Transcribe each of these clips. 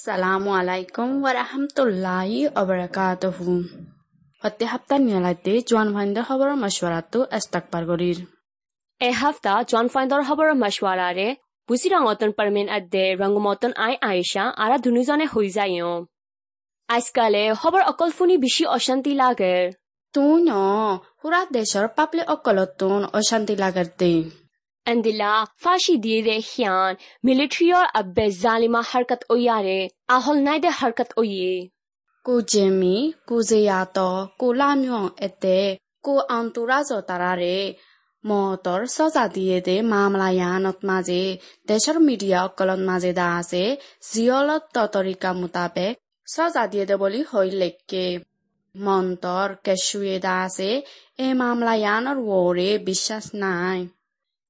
আসসালামু আলাইকুম ওয়া রাহমাতুল্লাহি ওয়া বারাকাতুহু হতে হাপ্তা নিয়ালাইতে জোয়ান ভাইন্দার খবর মাসওয়ারাতো ইস্তাকবার গরির এ হাফতা জন ফাইন্দর খবর মাসওয়ারারে বুসিরাঙতন পারমেন আদে রঙ্গমতন আই আয়েশা আরা দুনুজনে হই যায় আজকালে খবর অকল ফুনি বেশি অশান্তি লাগে তুই ন পুরা দেশর পাপলে অকলতুন অশান্তি লাগাতে Andila, Fashidi Rehian, military or abbe Zalima Harkat Oyare, Ahol Naide Harkat Oye. Ku Jimmy, Ku Ziyato, Ku Lamyon Ete, Ku Anturazo Tarare, মটৰ সজা দিয়ে দে মামলা ইয়ানত মাজে দেশৰ মিডিয়া অকলত মাজে দা আছে জিয়লত ততৰিকা মোতাবেক সজা দিয়ে দে বুলি হৈ লেখকে মন্তৰ কেঁচুৱে দা আছে এই মামলা ইয়ানৰ ৱৰে বিশ্বাস নাই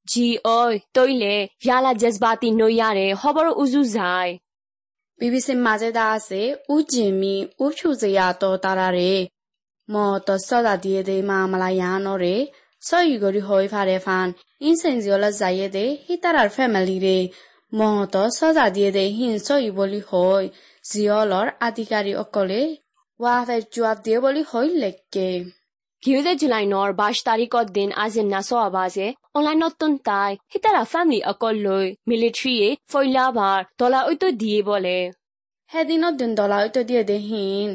जी ओ तोइले याला जज्बाती नो यारे होबर उजु जाय बीबी से माजे दासे उजिमी उछुजे या तो तारारे म तो सदा दिए दे मामला यानो रे सोई गोरी होय फारे फान इन सेंजियोला जाये दे हितारार फैमिली रे म तो सदा दिए दे हिन सोई बोली होय जियोलर अधिकारी अकले वाफे जवाब दिए बोली होय लेके 9 জুলাই নৰ 22 তাৰিখৰ দিন আজি নাছ আৱাজে অনলাইনতন তাই হিতাৰা ফেমিলি অকল লৈ মিলিটাৰীয়ে ফৈলাবাৰ ডলাৰ ঐতো দিয়ে বলে সেদিনত দিন ডলাৰ ঐতো দিয়ে দেহীন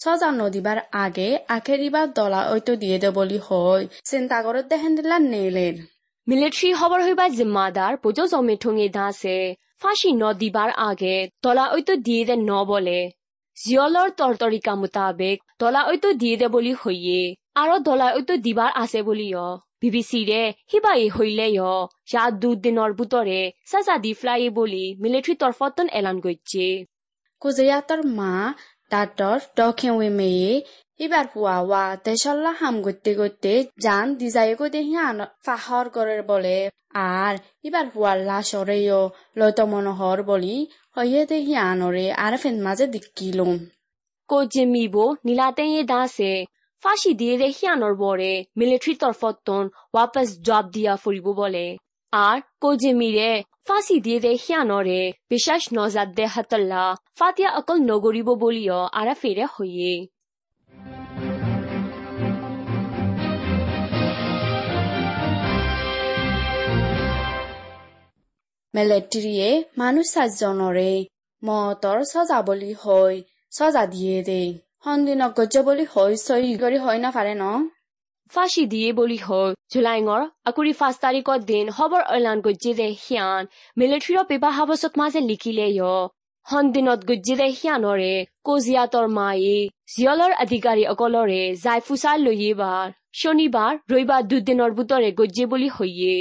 সজা নদীবার আগে আখেরিবার দলা ঐতো দিয়ে দে বলি হয় চিন্তা করত দেখেন দিলা নেলের মিলিটারি হবার হইবা জিম্মাদার পুজো জমে ঠুঙে দাঁসে ফাঁসি ন দিবার আগে তলা ঐতো দিয়ে দে ন বলে জিয়লর তরতরিকা মোতাবেক তলা ঐতো দিয়ে দে বলি হইয়ে আৰু ওই ঐতো দিবাৰ আছে বুলি বিবিসি রে হিবাই হইলে অ যা দুদিনৰ বুটৰে সাজা দি ফ্লাই বুলি মিলিটাৰী তৰফতন এলান গৈছে। কুজয়াতৰ মা তাঁতৰ দখেৱে মেয়ে এবার পুয়া ওয়া তেসল্লা হাম করতে করতে যান দিজাইকো দেখি আন ফাহর করে বলে। আর এবার পুয়ার লাশরেও লত মনোহর বলি হইয়ে দেখি আনরে আর ফেন মাঝে দিকিলুম যে মিবো নীলাতে দাসে ফাঁসি দিয়ে হিয়ানোর বরে মিলিটারি তরফতন ওয়াপাস জব দিয়া ফুরিব বলে। আর কোজে মিরে ফাঁসি দিয়ে রে আনরে। বিশ্বাস নজাদ দে হাতল্লা ফাতিয়া অকল নগরিব বলিও আরা ফেরে হইয়ে মেলেট্রিয়ে মানুষ সাজনরে মতর সজাবলী হয় সজা দিয়ে দেয় সন্দিনক গজ্জ বলি হৈ চহী কৰি হৈ নাপাৰে ন ফাঁচি দিয়ে বুলি হল জুলাইঙৰ আকুৰি পাঁচ তাৰিখৰ দিন হবৰ অলান গুজিৰে সিয়ান মিলিট্ৰীৰ পেপাৰ হাবচত মাজে লিখিলে য় সন্দিনত গুজিৰে সিয়ানৰে কজিয়াতৰ মায়ে জিয়লৰ আধিকাৰী অকলৰে জাইফুচাৰ লৈয়ে বাৰ শনিবাৰ ৰবিবাৰ দুদিনৰ বুটৰে গুজি বুলি হৈয়ে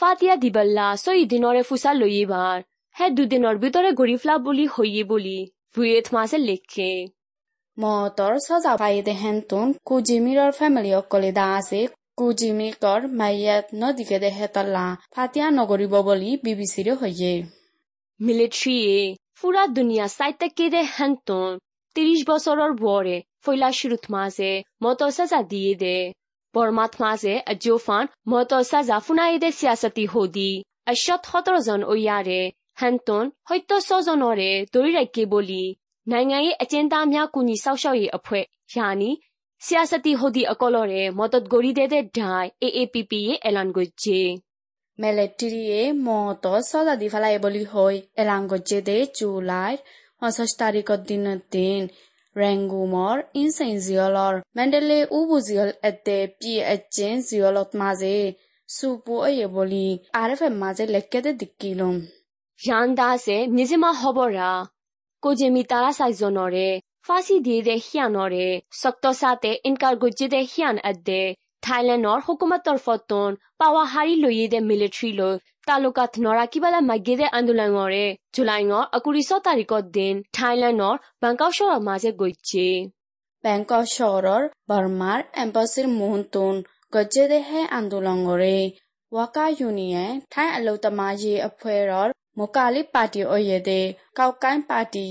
ফাটিয়া দিবাল্লা চহী দিনৰে ফুচাৰ লৈয়ে বাৰ সেই দুদিনৰ ভিতৰে ঘূৰি ফুলা বুলি হৈয়ে বুলি ভূঞেথ মাজে লিখে মতর সজা পাই দেহেন তুন কুজিমিরর ফ্যামিলি অকলে দা আছে। কুজিমিকর মাইয়াত নদীকে দেহে তল্লা ফাতিয়া নগরিব বলি বিবিসিরে হইয়ে। মিলিটারি ফুরা দুনিয়া সাইতে কেদে হেন্তন তিরিশ বছরের বরে ফইলা শুরুত মাঝে মতো সাজা দিয়ে দে। বর্মাত মাঝে আজোফান মতো সাজা ফুনাই দে সিয়াসতি হদি। আশত সতৰ জন ওয়াৰে হেন্তন হয়তো ছজনৰে দৰি ৰাখি বলি। နိုင်ငံရေးအကျဉ်းသားများကူညီဆောက်ရှောက်ရေးအဖွဲ့ယာနီဆီယာစတီဟိုဒီအကောလော်ရဲမော်တတ်ဂိုရီဒေဒေဒိုင် AAPP ရဲ့အလန်ဂိုဂျေမဲလက်တီရီရဲ့မော်တော်ဆော်ဒါဒီဖလာယဘလီဟိုယအလန်ဂိုဂျေဒေဂျူလိုက်ဟောဆစတာရီကဒင်းနတင်း Rangumor insensiolor Mandele ubuziol ette pi ajin ziolot maze supo ayeboli arfa maze lekete dikilom yanda se nizima hobora Kojimitalasaizonoré, ফাঁসিদিরে হিয়ানরে শক্ত সাথে ইনকার গজ্জিদে হিয়ান আদে থাইল্যান্ডর হুকুমতর ফতন পাওয়া হারি লইয়েদে মিলিটারি ল তালুকাত নরা কিবালা মাগিদে আন্দোলনরে জুলাইঙর আকুরিশ তারিখত দিন থাইল্যান্ডর বাংকাও শহর মাঝে গজ্জি বেংকক শহরের বার্মার এম্বাসির মোহনতুন গজ্জে দেহে আন্দোলনরে ৱাকা ইউনিয়ন থাই আলৌতমা য়ে আফুৱেৰৰ মোকালি পাটি ওয়ে দে কাউকাইন পাটি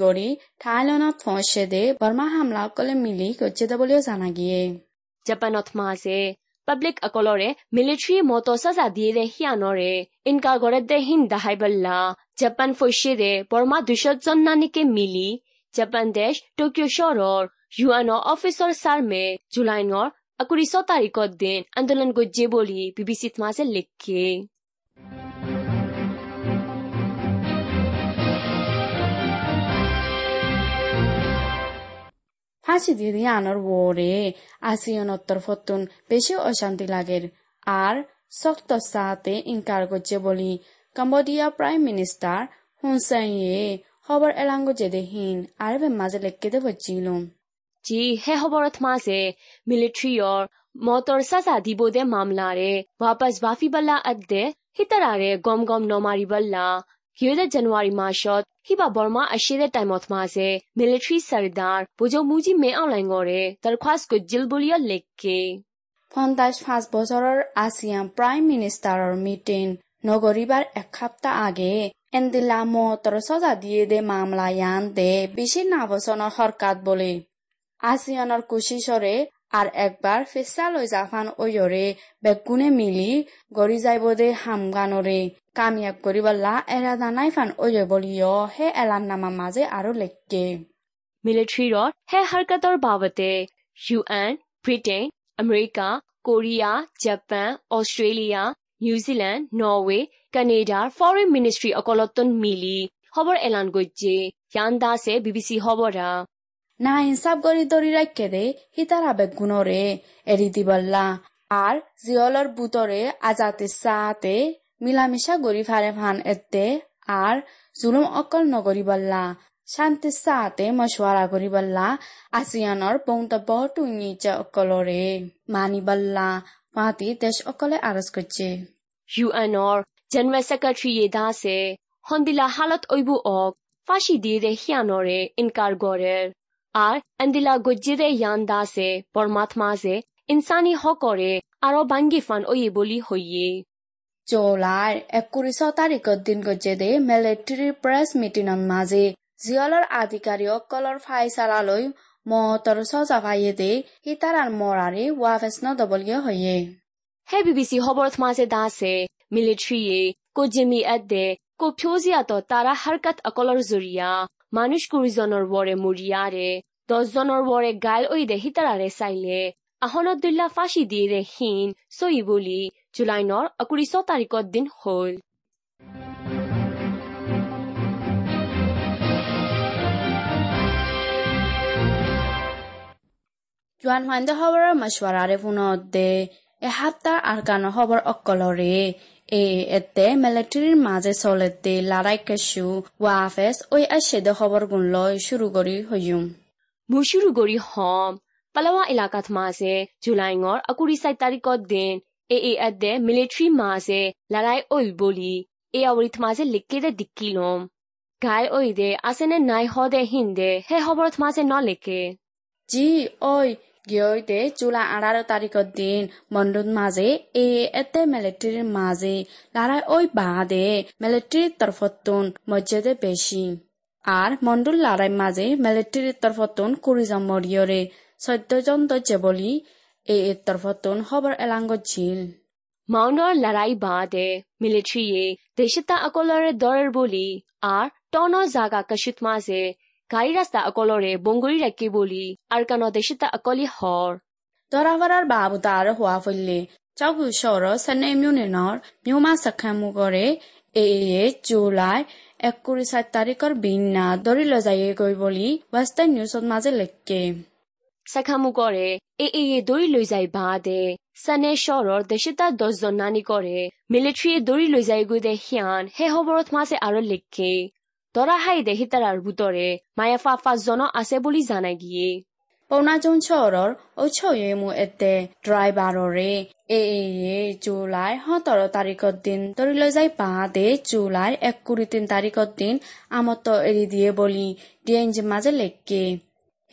গড়ি থাইলনত ফসে দে বর্মা হামলা কলে মিলি গচ্ছে দে বলেও জানা গিয়ে জাপানত মাসে পাবলিক অকলরে মিলিটারি মত সাজা দিয়ে ইনকা গড়ে দে হিন দাহাই বল্লা জাপান ফসে দে বর্মা দুশো জন নানিকে মিলি জাপান দেশ টোকিও শহরর ইউএন অফিসার সারমে জুলাই নর একুশ তারিখের দিন আন্দোলন গজ্জে বলে বিবিসি মাসে লিখে দিয়ে আনর ওরে আসিয়নত্তর ফতুন বেশি অশান্তি লাগের। আর শক্ত সাথে ইনকার করছে বলি কম্বোডিয়া প্রাইম মিনিস্টার হুনসেন ইয়ে খবর এলাঙ্গো জেদে হিন আর মাঝে লেখকে দে বচ্চিলুম জি, হে খবরত মাঝে মিলিটারিয়র motor sasa dibode mamlare wapas bafi balla adde hitarare gom gom nomari balla Gyoda January Marshot hiba Burma ashire time of maze military sardar bojo muji me online gore darkhwas ko jilbuliya lekke পঞ্চাশ পাঁচ বছৰৰ ASEAN prime মিনিষ্টাৰৰ meeting নগরিবার এক সপ্তাহ আগে এন্দিলা মহতর সজা দিয়ে দে মামলা ইয়ান দে বেশি না বছর সরকার বলে আসিয়ানের কুশিসরে আর একবার ফেসালই জাফান ওয়রে বেগুনে মিলি গড়ি যাইব দে হামগানরে। কামিয়াব করিবাল্লা এরা দানাই ফান ওয়ে বলিও হে এলান নামা মাঝে আরো লেখকে। মিলিটাৰিৰ হে হাৰকাতৰ বাবতে U N Britain America Korea Japan Australia New Zealand Norway কানাডাৰ ফৰেন মিনিষ্ট্ৰী অকলতন মিলি খবৰ এলান গজ্জে। ইয়ান দাসে বিবিচি খবৰা না ইনসাফ গড়ি দড়ি রাখকে দে হিতারা বেগুনরে এরি দিবল্লা আর জিয়লর বুতরে আজাতে সাতে মিলামিশা গড়ি ফারে ফান এতে আর জুলুম অকল নগরিবল্লা শান্তি সাতে মশওয়ারা করিবল্লা আসিয়ানর বংতব্য টুইনিচা অকলরে মানিবল্লা পাতি দেশ অকলে আরজ করছে ইউএনর জেনারেল সেক্রেটারি দাসে হন্দিলা হালত ওইবু অক ফাঁসি দিয়ে দে হিয়ানরে ইনকার গড়ের আর এন্দিলা গজ্জিরে ইয়ান সে পরমাত্মা সে ইনসানি হকরে আরো বাঙ্গি ফান ওই বলি হইয়ে। জোলার একুশ তারিখ দিন গজ্জেদে মিলিটারি প্রেস মিটিং মাঝে জিয়লর আধিকারী অকলর ফাইসালালৈ মতর সজা ফাইয়েদে হিতারান মরারে ওয়াফেস নদবলগে হইয়ে। হে বিবিসি হবরত মাঝে দাসে মিলিটারি কজিমি এদে কফিউজিয়াত তারা হরকত অকলর জুরিয়া মানুষ কুৰিজনৰ বৰে মৰিয়াৰে দহজনৰ বৰে গাইল ঐ দে সীতাৰাৰে চাইলে আহনদুল্লা ফাঁচি দি ৰে হীন চহী বুলি জুলাই নৰ ছ তাৰিখত দিন হল। জোৱান মাইণ্ড খবৰৰ মাছোৱাৰাৰে পুনৰ দে এসপ্তাহ আৰ খবৰ অকলৰে এ এতে মিলিটাৰীৰ মাজে চলেতে লাৰাই কেঁচু ৱাফেচ ঐ আছেদে খবৰ গুণ লৈ শুরু কৰি হইম মুশুরু গরি হম। পালাওয়া এলাকাত মাঝে জুলাইঙর আকুরি সাই তারিখত দিন এ এ আদে মিলিটারি মাঝে লড়াই ওই বলি। এ আওরিত মাঝে লিখকে দে দিক্কিলম গাই ওই দে আসেনে নাই হদে হিন্দে হে খবরত মাঝে ন লেখে জি ঐ গিয়ইতে জুলাই আঠারো তারিখৰ দিন মণ্ডুত মাজে এ এতে মিলিটাৰীৰ মাজে লাৰাই ঐ বাদে মিলিটাৰীৰ তরফতুন মর্যাদে বেশি আর মণ্ডুল লাৰাই মাজে মিলিটাৰীৰ তরফতুন কুড়িজন মরিয়রে চৈধ্যজন দজ্জে বলি এ এর তরফতুন খবর এলাঙ্গ ঝিল। মাউনৰ লড়াই বাদে মিলিটারিয়ে দেশতা আকলরে দরের বলি আর টনৰ জাগা কশুত মাঝে গাড়ী ৰাস্তা অকলৰে বংগুৰি ৰাখি বুলি আৰু কাণত দেশিতা অকলে হৰ দৰা ভৰাৰ আৰু হোৱা ফুল্লি চকু চৰ চেন্নে ইউনিয়নৰ নিউমা চাখামুগৰে এ এ জুলাই একুৰি চাৰি তাৰিখৰ বিনা দৰি লৈ যায় গৈ বুলি ৱেষ্টাৰ্ণ নিউজত মাজে লেখে চাখামুগৰে এ এ এ দৌৰি লৈ যায় বাঁহ দে চেনে চৰৰ দেশিতা দহজন নানি কৰে মিলিট্ৰীয়ে দৌৰি লৈ যায় গৈ দে সিয়ান সেই হবৰত মাজে আৰু লেখে তরা হাই দেহে তার ভুতরে মায়া ফাফা জন আছে বলি জানা গিয়ে। পৌনাজন চরর ও ছয়েমু এতে ড্রাইভাররে এ এ জুলাই সতেরো তারিখের দিন তরি লো যাই দে জুলাই এক কুড়ি তিন তারিখের দিন, আমত এরি দিয়ে বলি ডিএনজ মাজে লেখকে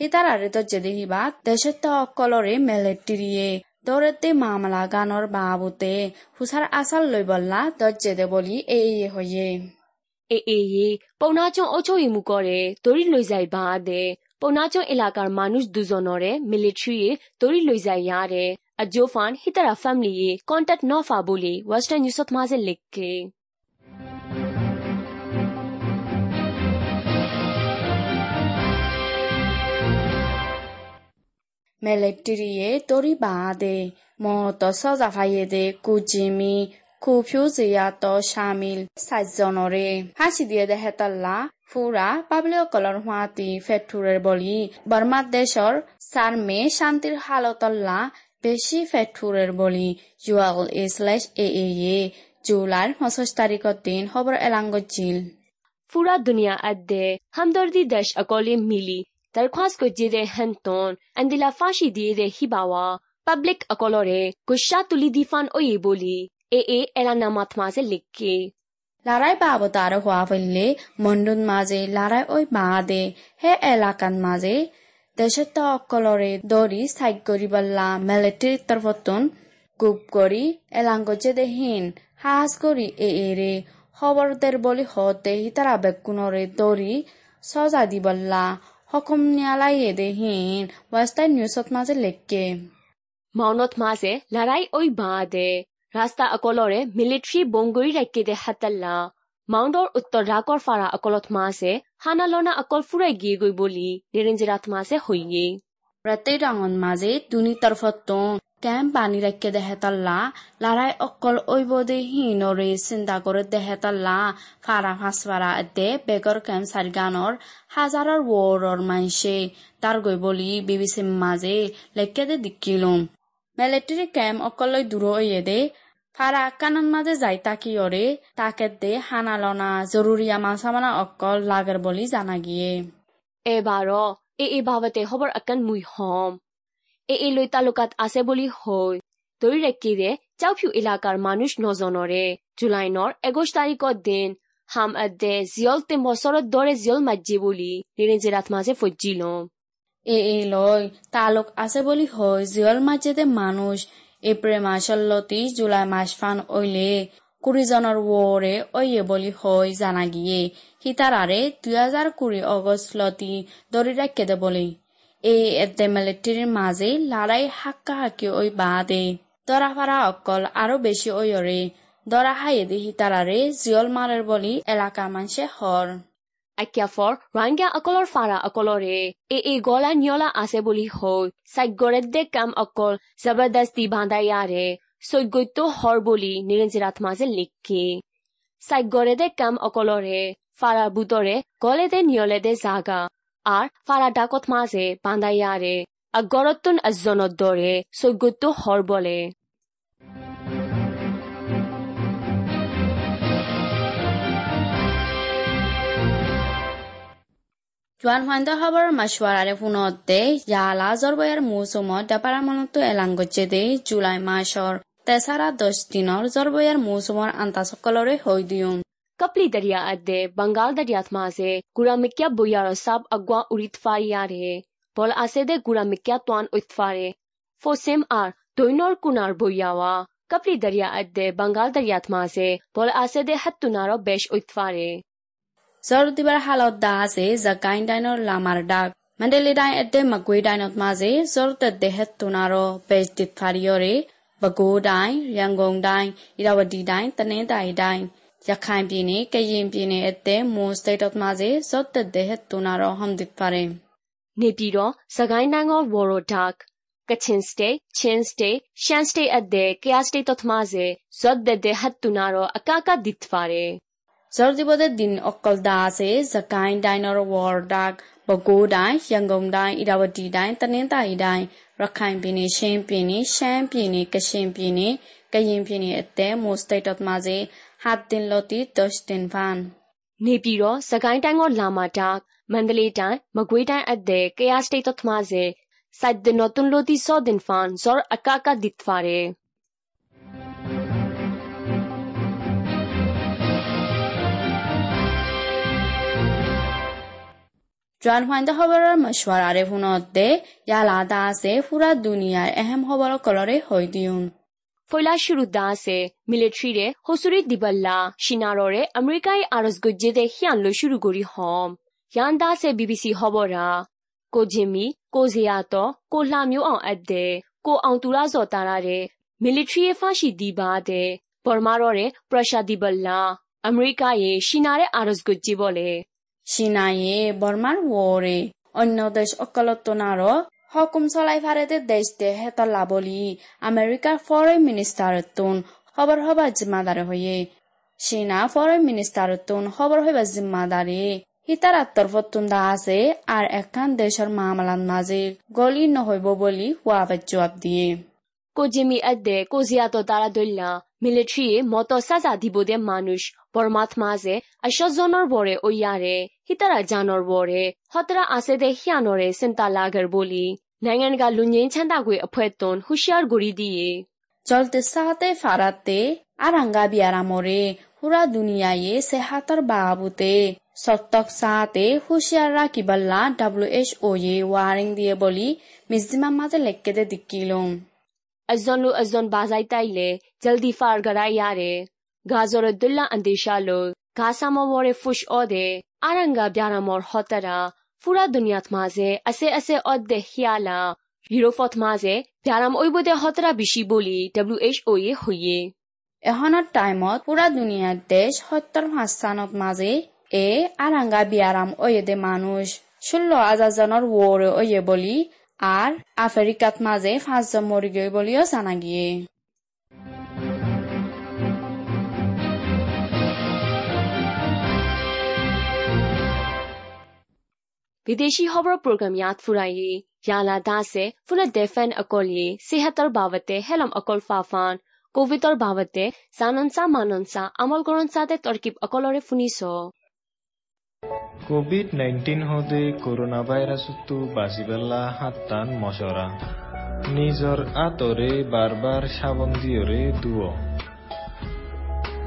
হিতারে তো যে দেখিবা দেশের তো অকলরে মেলে টিরিয়ে দরেতে মামলা গানর বাবুতে হুসার আসার লই বললা দরজেদে বলি এ, হয়ে। AA ပုံနာကျွန်းအုပ်ချုပ်ရေးမှုကောတဲ့ తొలి లొయ్జాయి బాదే ပုံနာကျွန်း ఇలాకార్ మానూష్ దుజోనోరే మిలిటరీ తొలి లొయ్జాయి యాడే అజోఫాన్ హితరా ఫ్యామిలీ ఏ కాంటాక్ట్ నో ఫాబోలి వెస్టర్న్ న్యూస్ ఆఫ్ మాజె లెక్కే మెలెటిరియే తొరి బాదే మో తొసజాఫాయేదే కుజిమి কুফিউজিয়াত সামিল সাজনরে হাসি দিয়ে Hasidiye তাল্লা ফুরা পাবলীয় কলর হোৱাতি ফেটুৰেৰ বলি। বৰ্মা দেশৰ চাৰ্মে শান্তির হালতল্লা বেশি ফেটুৰেৰ বলি। জুৱাল এ শ্লেছ এ এ জুলাইৰ পঁচিশ তাৰিখৰ দিন খবর এলাঙ্গ জিল পুরা দুনিয়া আদে হামদর্দি দেশ অকলে মিলি। দরখাস কো গজিৰে হেনতন এন্দিলা ফাঁচি দিয়ে ৰে হিবাওয়া পাবলিক অকলরে কুশা তুলি দিফান ওই বলি। ඒ එලන්නමත් මාසේ ලික්කේ লারাই বাবতার হওয়া ফেললে মন্ডন মাঝে লারাই ওই মাদে হে এলাকান মাঝে দেশত অকলরে দরি সাইক করি বললা মিলিটারি তরফতন গুপ করি এলাঙ্গজে দেহীন হাস করি এ এরে খবরদের বলি হতে হিতারা বেকুনরে দরি সজা দি বললা হকম নিয়ালাই এ দেহীন ওয়েস্টার্ন নিউজত মাঝে লেখকে মনত মাঝে লড়াই ওই বাঁধে ৰাস্তা অকলৰে মিলিট্ৰী বংগুৰি ৰাকেদে হাতাল্লা মাউণ্ডৰ উত্তৰ ৰাকৰ ফাৰা অকলত মা হানা লনা অকল ফুৰাই গিয়ে গৈ বলি নিৰঞ্জিৰাত মা হৈয়ে। ৰাতে ৰাঙন মাজে দুনি তৰফত তং কেম পানী ৰাখে দেহেতাল্লা লাৰাই অকল ঐবদে হীনৰে চিন্তা কৰে দেহেতাল্লা ফাৰা ফাঁচ ফাৰা এতে বেগৰ কেম চাৰিগানৰ হাজাৰৰ ৱৰৰ মাইছে। তাৰ গৈ বলি বিবিচিম মাজে লেকেদে দিকিলোঁ মেলেট্ৰি কেম্প অকলৈ দূৰৈয়ে দে। ফাৰা আকানৰ মাজে যাই তাকি অৰে। তাকে দে হানা লনা জৰুৰীয়া মাছা এবাৰ এ এই ভাৱতে হবৰ আকান মুই হম। এ এই লৈ তালুকাত আছে বুলি হৈ। দৈ ৰেকিৰে চাউফিউ এলেকাৰ মানুহ নজনৰে। জুলাই নৰ এগছ তাৰিখৰ দিন হাম আদে জিয়ল তে বছৰৰ দৰে জিয়ল মাজি বুলি নিৰেঞ্জিৰাত মাজে ফজি লম। এ লয়, তালুক আছে বুলি হয়, জিয়ল মাঝেতে মানুষ। এপ্রিল মাসের লতি জুলাই মাস ফান ওইলে কুড়িজনের ওরে ওয়ে বলি হয় জানা গিয়ে। হিতারারে দুই হাজার কুড়ি অগস্ট লতি দরি রাখে দে বলি। এই এতে মিলিটারির মাঝে লড়াই হাক্কা হাক্কি ওই বাদে। দরাফারা অকল আরও বেশি ওয়রে দরা হাইয়ে দিহি তারারে জিয়ল মারের বলি এলাকা মানুষে হর আক্যাফৰ ৰাঙ্গা অকলৰ ফাৰা অকলৰে এ এ গলা নিয়লা আছে বুলি হৈ দে কাম অকল জবৰদস্তি বান্ধায়াৰে চৈগত্য হৰ বুলি নিৰঞ্জিৰাত মাজে লিখি দে কাম অকলৰে ফাৰা বুটৰে গলে দে নিয়লে দে জাগা আৰ ফাৰা ডাকত মাঝে বান্ধাইয়াৰে আগৰতুন আজনত দৰে চৈগত্য হৰ বলে 주한환더하벌 마슈아라레 후노데 야라저르베르 무소모 다파라모노토 엘랑고체데 줄라이 마셔 তেসারা দশ দিনৰ জৰবয়াৰ মৌচুমৰ আন্তাসকলৰে হৈ দিওঁ কপলি দৰিয়া আদে বাংগাল দৰিয়াত মাজে গুৰামিকীয়া বৈয়াৰ চাব আগুৱা উৰিতফাৰিয়াৰে বল আছে দে গুৰামিকীয়া তোৱান উৎফাৰে ফচেম আৰ দৈনৰ কোনাৰ বৈয়াৱা কপলি দৰিয়া আদে বাংগাল দৰিয়াত মাজে বল আছে দে হাত তোনাৰ বেশ উৎফাৰে ဇော်ရူတိဘရဟလောဒါစေဇကိုင်းတိုင်းတော့လာမာရဒါမန္တလေးတိုင်းအတက်မကွေးတိုင်းတော့မှာစေဇော်ရတက်တဲ့ဟက်တူနာရောဘေစ်တစ်ဖာရီယောရေပဲခူးတိုင်းရန်ကုန်တိုင်းဣရဝတီတိုင်းတနင်္သာရီတိုင်းရခိုင်ပြည်နယ်ကရင်ပြည်နယ်အသက်မွန်စတိတ်တော့မှာစေဇော်တက်တဲ့ဟက်တူနာရောဟမ်ဒစ်ဖာရင်နေပြည်တော်စကိုင်းတိုင်းကဝေါ်ရိုဒါကချင်စတေချင်းစတေရှန်စတေအဒဲကယာစတေတတ်မာဇေဇော့ဒဒဟတ်တူနာရောအကာကဒစ်ဖာရဲ Saraswati Din Okkalda စေ၊စစ်ကိုင်းတိုင်း နဝဒေါ၊ပဲခူးတိုင်း၊ရန်ကုန်တိုင်း၊ဧရာဝတီတိုင်း၊တနင်္သာရီတိုင်း၊ရခိုင်ပြည်နယ်၊ချင်းပြည်နယ်၊ရှမ်းပြည်နယ်၊ကချင်ပြည်နယ်၊ကရင်ပြည်နယ်အသည် Mukstaidot မှာစေ၊ဟာသင်လိုတိဒက်ရှ်ဒင်ဖန်။နေပြည်တော်၊စစ်ကိုင်းတိုင်းကောလာမှာတာ၊မန္တလေးတိုင်း၊မကွေးတိုင်းအသည် ကယားစတိတ် သတ်မှာစေ၊စိုက်သင်တော် သွန်လိုတိဆော့ဒင်ဖန် ဇော့အကာကဒစ်ဖာရဲ জোয়ান ফাইন্দা খবৰৰ মছৱাৰ আৰেফুনত দে ইয়ালা দা আছে, ফুৰা দুনিয়াৰ এহেম খবৰ কলৰে হৈ দিওঁ ফৈলা শুৰুদা আছে, মিলিটাৰীৰে হচুৰি দিবাল্লা, চিনাৰৰে আমেৰিকাই আৰজ গজ্জেদে সিয়ান লৈ শুৰু কৰি হম। ইয়ান দা আছে বি বি চি খবৰা কোজিমি কোজিয়াত কোলা মিউ অ আদে, কো আউতুৰা জতাৰাৰে। মিলিটাৰীয়ে ফাঁসি দিবা দে বৰ্মাৰৰে প্ৰসাদ দিবল্লা। আমেৰিকায়ে চিনাৰে আৰজ গজ্জি বলে। সিনাইয়ে বর্মার ওরে অন্য দেশ অকলত্তনারও হকুম চলাই ফারেদে দেশ দে হেতলা বলি আমেরিকার ফরেন মিনিস্টার তুন খবর হবার জিম্মাদার হয়ে। সিনা ফরেন মিনিস্টার তুন খবর হইবা জিম্মাদারে হিতার তরফতুন দা আছে আর একখান দেশের মামলান মাঝে গলি নহইব বলি হুয়া জবাব দিয়ে। ကိုဂျင်မီအပ်တဲ့ကိုဇီယာတော် তারা দইলা মিলিটারি মতসাজ আধিবদে মানুষ বর্মাত মাঝে আশজনর বরে ওইয়ারে হিতারা জানর বরে হতরা আছে দে হিয়ানরে বলি মিজিমা বলি နိုင်ငံတကာလူငင်းချမ်းသာခွေအဖွဲ့သွန်ဟူရှာဂူရီဒီယေဂျော်တဆာတေဖာရတေအာရန်ဂါဘီယာရာမိုရေဟူရာဒူနီယာယေဆေဟာတာဘာဘူတေဆော့တော့ဆာတေဟူရှာရာကိဘလာ WHO দিকিলম အဇွန်လူအဇွန်ဘာဆိုင်တိုက်လေဂျယ်ဒီဖာဂရိုင်းရတဲ့ဂါဇောရဒူလာအန်ဒေရှာလိုဂါဆာမောဝရဖူရှ်အိုဒေအရန်ဂါဗျာရမောဟတ်တာဖူရာဒူနီယတ်မာဇေအဆေအဆေအော့ဒေဟီယလာယူရိုဖတ်မာဇေဗျာရမအွေဘဒေဟတ်တာဘီရှိဘိုလီ WHO ရေဟူယေအဟနတ်တိုင်းမောဖူရာဒူနီယတ်ဒေရှ်ဟတ်တာမာဆာနော့မာဇေအေအရန်ဂါဗျာရမအွေဒေမာနုရှ်ရှူလောအဇာဇနော်ဝိုရအွေဘိုလီ আৰ আফ্ৰিকাত মাঝে ফাঁসজন মৰি গিয়ে বলেও জানা গিয়ে। বিদেশী খবৰৰ প্ৰগ্ৰাম ইয়াত ফুৰাই জ্ঞানা দাসে ফুলে ডেফেন অকলিয়ে। চিহেতৰ বাবতে হেলম অকল ফাফান। কভিডৰ বাবতে জাননচা মাননচা আমলকৰণ চাতে তৰ্কিব অকলৰে ফুনিছ। covid-19 হদে করোনাভাইরাসতু বাঁচিবেলা হাত্তান মশরা। নিজর আতরে বারবার সাবন দিয়রে দুও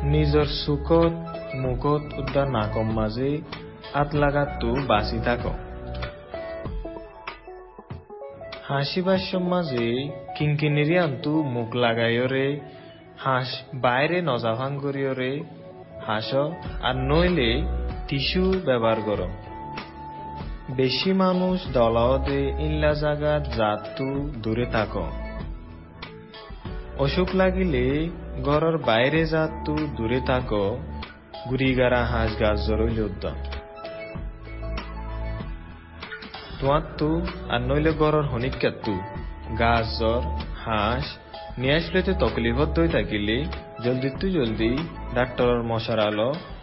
নিজর সুখত, মুখত উদ্যা নাকম মাঝে আত লাগাতু বাঁচি থাক হাসিবার সমাজে কিঙ্কিনেরি আন্তু মুখ লাগাইরে হাঁস বাইরে নজাভাং করিয়রে হাঁস আর নইলে টিস্যু ব্যবহার কর। বেশি মানুষ দলাওদে ইল্লা জাগাত জাতু দূরে থাক। অসুখ লাগিলে ঘরের বাইরে জাতু দূরে থাক গুড়িগারা হাঁস গাছ জরইল উদ্যম। তোয়াত্তু আর নইলে গড়র হনিকাত্তু গাছ, জ্বর, হাঁস, নিয়ে আসলেতে তকলিফত দই থাকিলে জলদি তু জলদি ডাক্তরর মশার লেকিন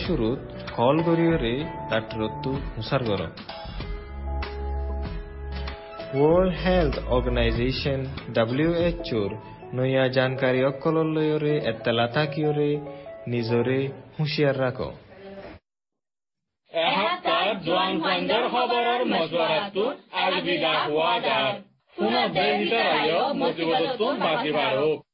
শুরুত কল করিয়রে ডাক্তরত্তু হুসার গর ওয়ার্ল্ড হেলথ অর্গানাইজেশন ডাব্লিউএচওর নয়া জানকাৰী অকলৰ লৈৰে এতেলা দেহ ভিতৰত মজিবতটো বাজি বাঢ়ক